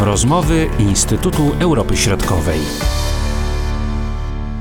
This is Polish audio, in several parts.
Rozmowy Instytutu Europy Środkowej.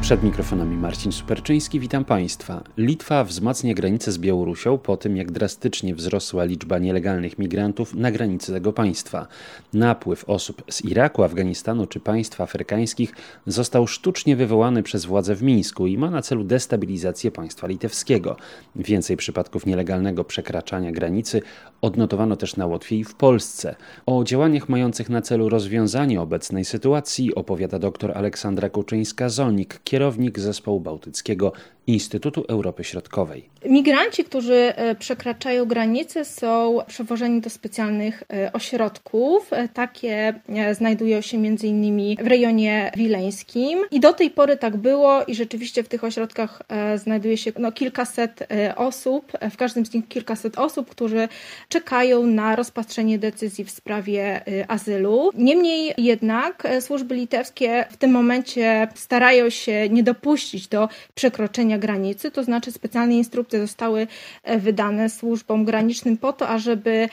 Przed mikrofonami Marcin Superczyński, witam Państwa. Litwa wzmacnia granicę z Białorusią po tym, jak drastycznie wzrosła liczba nielegalnych migrantów na granicy tego państwa. Napływ osób z Iraku, Afganistanu czy państw afrykańskich został sztucznie wywołany przez władze w Mińsku i ma na celu destabilizację państwa litewskiego. Więcej przypadków nielegalnego przekraczania granicy odnotowano też na Łotwie i w Polsce. O działaniach mających na celu rozwiązanie obecnej sytuacji opowiada dr Aleksandra Kuczyńska-Zolnik, kierownik zespołu bałtyckiego Instytutu Europy Środkowej. Migranci, którzy e, przekraczają granice, są przewożeni do specjalnych e, ośrodków. E, takie znajdują się m.in. w rejonie wileńskim. I do tej pory tak było i rzeczywiście w tych ośrodkach znajduje się no, kilkaset osób, w każdym z nich kilkaset osób, którzy czekają na rozpatrzenie decyzji w sprawie azylu. Niemniej jednak służby litewskie w tym momencie starają się nie dopuścić do przekroczenia granicy, to znaczy specjalne instrukcje zostały e, wydane służbom granicznym po to, ażeby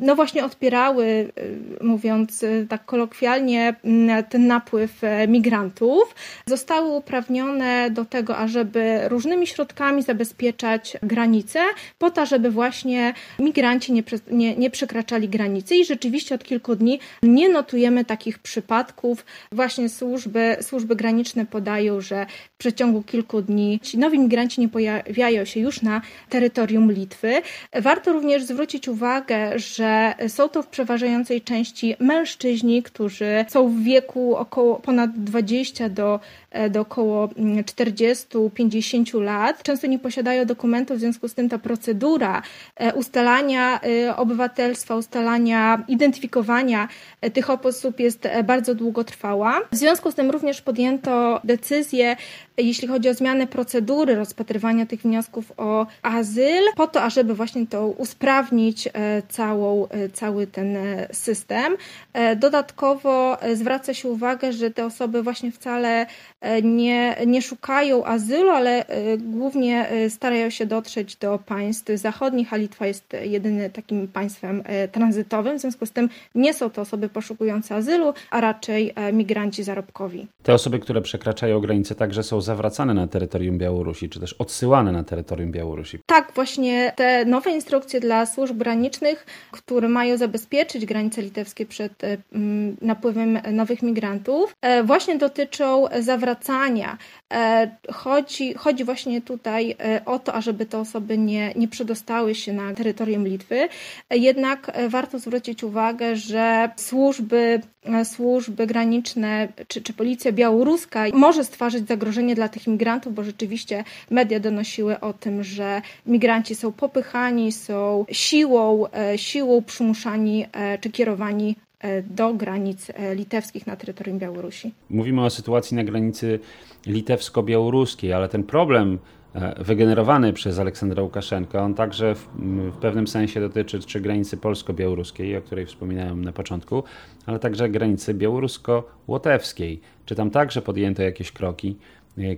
no właśnie odpierały, e, mówiąc e, tak kolokwialnie, ten napływ migrantów. Zostały uprawnione do tego, ażeby różnymi środkami zabezpieczać granice, po to, żeby właśnie migranci nie, nie, nie przekraczali granicy. I rzeczywiście od kilku dni nie notujemy takich przypadków. Właśnie służby, służby graniczne podają, że w przeciągu kilku dni ci nowi migranci nie pojawiają się już na terytorium Litwy. Warto również zwrócić uwagę, że są to w przeważającej części mężczyźni, którzy są w wieku około ponad 20 do, e, do około 40-50 lat. Często nie posiadają dokumentów, w związku z tym ta procedura e, ustalania e, obywatelstwa, ustalania, identyfikowania tych osób jest bardzo długotrwała. W związku z tym również podjęto decyzję, jeśli chodzi o zmianę procedury rozpatrywania tych wniosków o azyl, po to, ażeby właśnie to usprawnić całą, e, cały ten e, system. E, dodatkowo zwraca się uwagę, że te osoby właśnie wcale nie, nie szukają azylu, ale głównie starają się dotrzeć do państw zachodnich, a Litwa jest jedynym takim państwem tranzytowym. W związku z tym nie są to osoby poszukujące azylu, a raczej migranci zarobkowi. Te osoby, które przekraczają granice, także są zawracane na terytorium Białorusi, czy też odsyłane na terytorium Białorusi. Tak, właśnie te nowe instrukcje dla służb granicznych które mają zabezpieczyć granice litewskie przed e, napływem nowych migrantów, e, właśnie dotyczą zawracania. E, chodzi, chodzi właśnie tutaj o to, ażeby te osoby nie, nie przedostały się na terytorium Litwy. Jednak warto zwrócić uwagę, że służby, służby graniczne czy, czy policja białoruska może stwarzać zagrożenie dla tych migrantów, bo rzeczywiście media donosiły o tym, że migranci są popychani, są siłą siłą przymuszani e, czy kierowani e, do granic e, litewskich na terytorium Białorusi. Mówimy o sytuacji na granicy litewsko-białoruskiej, ale ten problem wygenerowany przez Aleksandra Łukaszenkę, on także w, w, pewnym sensie dotyczy czy granicy polsko-białoruskiej, o której wspominałem na początku, ale także granicy białorusko-łotewskiej. Czy tam także podjęto jakieś kroki,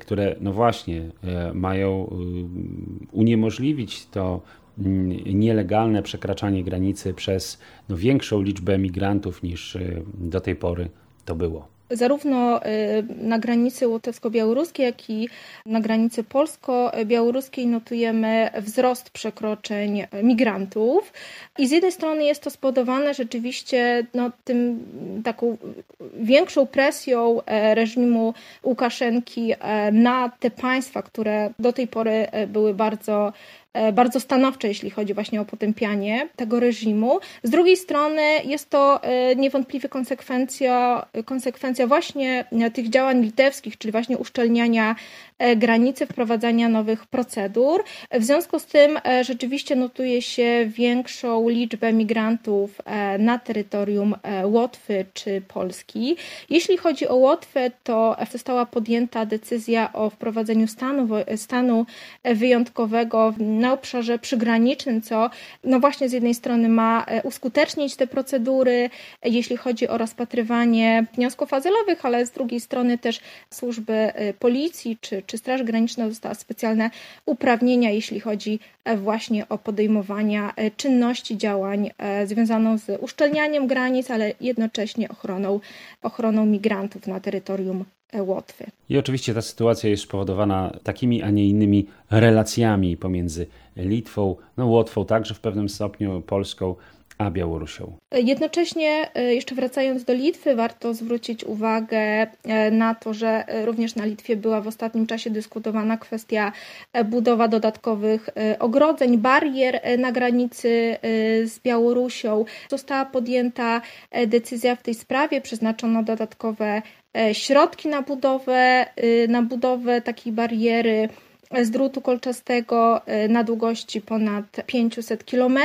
które no właśnie mają uniemożliwić to Mm, nielegalne przekraczanie granicy przez no, większą liczbę migrantów niż do tej pory to było. Zarówno y, na granicy łotewsko-białoruskiej, jak i na granicy polsko-białoruskiej notujemy wzrost przekroczeń migrantów. I z jednej strony jest to spowodowane rzeczywiście no, tym taką większą presją e, reżimu Łukaszenki e, na te państwa, które do tej pory e, były bardzo bardzo stanowcze, jeśli chodzi właśnie o potępianie tego reżimu. Z drugiej strony jest to e, niewątpliwie konsekwencja, konsekwencja właśnie tych działań litewskich, czyli właśnie uszczelniania e, granicy, wprowadzania nowych procedur. W związku z tym rzeczywiście notuje się większą liczbę migrantów na terytorium Łotwy czy Polski. Jeśli chodzi o Łotwę, to została podjęta decyzja o wprowadzeniu stanu, stanu wyjątkowego na na obszarze przygranicznym, co no właśnie z jednej strony ma uskutecznić te procedury, jeśli chodzi o rozpatrywanie wniosków azylowych, ale z drugiej strony też służby policji czy, czy Straż Graniczna dostała specjalne uprawnienia, jeśli chodzi właśnie o podejmowania czynności, działań związaną z uszczelnianiem granic, ale jednocześnie ochroną, ochroną migrantów na terytorium Łotwy. I oczywiście ta sytuacja jest spowodowana takimi, a nie innymi relacjami pomiędzy Litwą, no Łotwą także w pewnym stopniu, Polską, a Białorusią. Jednocześnie, e, jeszcze wracając do Litwy, warto zwrócić uwagę e, na to, że również na Litwie była w ostatnim czasie dyskutowana kwestia e, budowa dodatkowych ogrodzeń, barier na granicy z Białorusią. Została podjęta decyzja w tej sprawie, przeznaczono dodatkowe środki na budowę, na budowę takiej bariery z drutu kolczastego y, na długości ponad 500 km.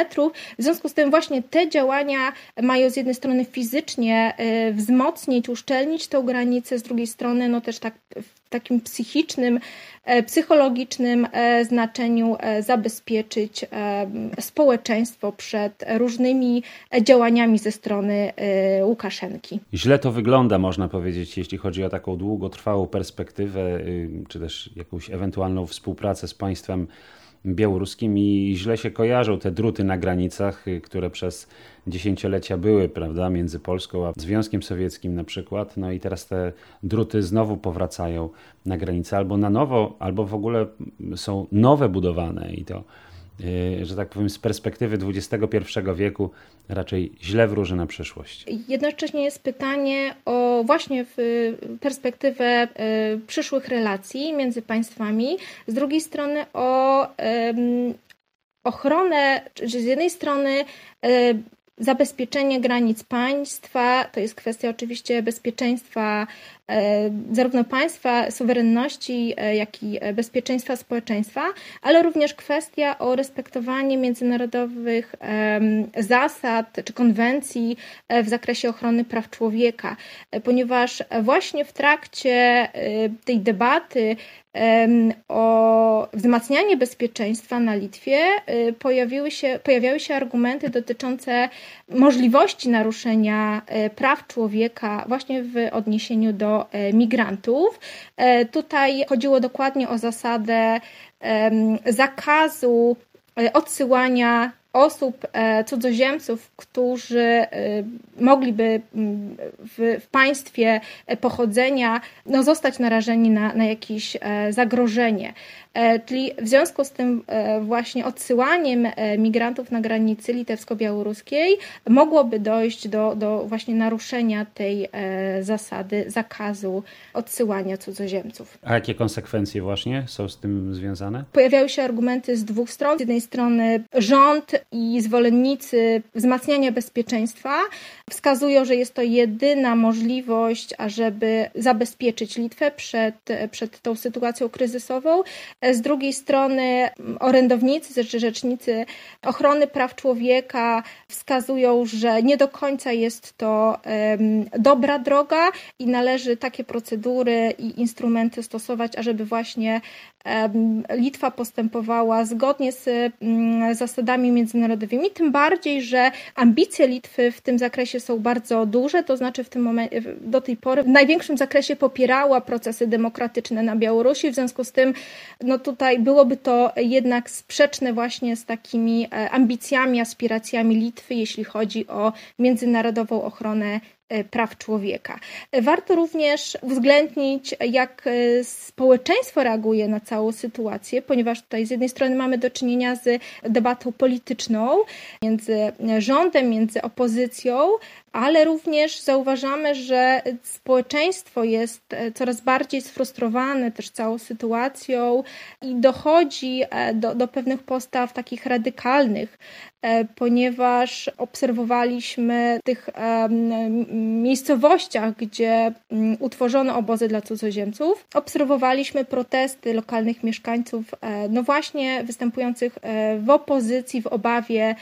W związku z tym właśnie te działania mają z jednej strony fizycznie y, wzmocnić, uszczelnić tę granicę, z drugiej strony no też tak w takim psychicznym, e, psychologicznym e, znaczeniu e, zabezpieczyć społeczeństwo przed różnymi działaniami ze strony Łukaszenki. Źle to wygląda, można powiedzieć, jeśli chodzi o taką długotrwałą perspektywę, y, czy też jakąś ewentualną współpracę z państwem białoruskim i źle się kojarzą te druty na granicach, y, które przez dziesięciolecia były, prawda, między Polską a Związkiem Sowieckim na przykład. No i teraz te druty znowu powracają na granicę albo na nowo, albo w ogóle są nowe budowane i to że tak powiem, z perspektywy XXI wieku raczej źle wróży na przyszłość. Jednocześnie jest pytanie o właśnie perspektywę y, przyszłych relacji między państwami, z drugiej strony o ochronę, że z jednej strony y, zabezpieczenie granic państwa, to jest kwestia oczywiście bezpieczeństwa E, zarówno państwa, suwerenności, e, jak i bezpieczeństwa społeczeństwa, ale również kwestia o respektowanie międzynarodowych zasad czy konwencji e, w zakresie ochrony praw człowieka, ponieważ właśnie w trakcie tej debaty o wzmacnianie bezpieczeństwa na Litwie pojawiły się, pojawiały się argumenty dotyczące możliwości naruszenia praw człowieka właśnie w odniesieniu do E, migrantów. E, tutaj chodziło dokładnie o zasadę zakazu e, odsyłania osób, cudzoziemców, którzy mogliby w, w, państwie pochodzenia no, zostać narażeni na, na jakieś zagrożenie. E, czyli w związku z tym e, właśnie odsyłaniem e, migrantów na granicy litewsko-białoruskiej mogłoby dojść do, do właśnie naruszenia tej zasady zakazu odsyłania cudzoziemców. A jakie konsekwencje właśnie są z tym związane? Pojawiały się argumenty z dwóch stron. Z jednej strony rząd i zwolennicy wzmacniania bezpieczeństwa wskazują, że jest to jedyna możliwość, ażeby zabezpieczyć Litwę przed, przed tą sytuacją kryzysową. Z drugiej strony orędownicy czy rzecznicy ochrony praw człowieka wskazują, że nie do końca jest to dobra droga i należy takie procedury i instrumenty stosować, ażeby właśnie Litwa postępowała zgodnie z mm, zasadami międzynarodowymi, tym bardziej, że ambicje Litwy w tym zakresie są bardzo duże, to znaczy w tym momencie, do tej pory w największym zakresie popierała procesy demokratyczne na Białorusi, w związku z tym no tutaj byłoby to jednak sprzeczne właśnie z takimi e, ambicjami, aspiracjami Litwy, jeśli chodzi o międzynarodową ochronę praw człowieka. Warto również uwzględnić, jak e, społeczeństwo reaguje na całą sytuację, ponieważ tutaj z jednej strony mamy do czynienia z debatą polityczną między rządem, między opozycją, ale również zauważamy, że społeczeństwo jest e, coraz bardziej sfrustrowane też całą sytuacją i dochodzi do, do pewnych postaw takich radykalnych, ponieważ obserwowaliśmy w tych miejscowościach, gdzie utworzono obozy dla cudzoziemców, obserwowaliśmy protesty lokalnych mieszkańców, e, no właśnie występujących e, w opozycji, w obawie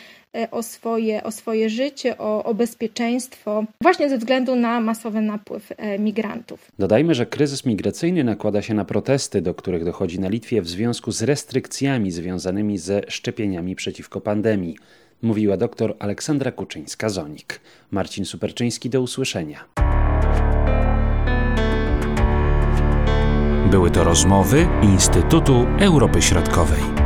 o swoje, o swoje życie, o, o bezpieczeństwo, właśnie ze względu na masowy napływ migrantów. Dodajmy, że kryzys migracyjny nakłada się na protesty, do których dochodzi na Litwie w związku z restrykcjami związanymi ze szczepieniami przeciwko pandemii mówiła dr Aleksandra Kuczyńska-Zonik. Marcin Superczyński, do usłyszenia. Były to rozmowy Instytutu Europy Środkowej.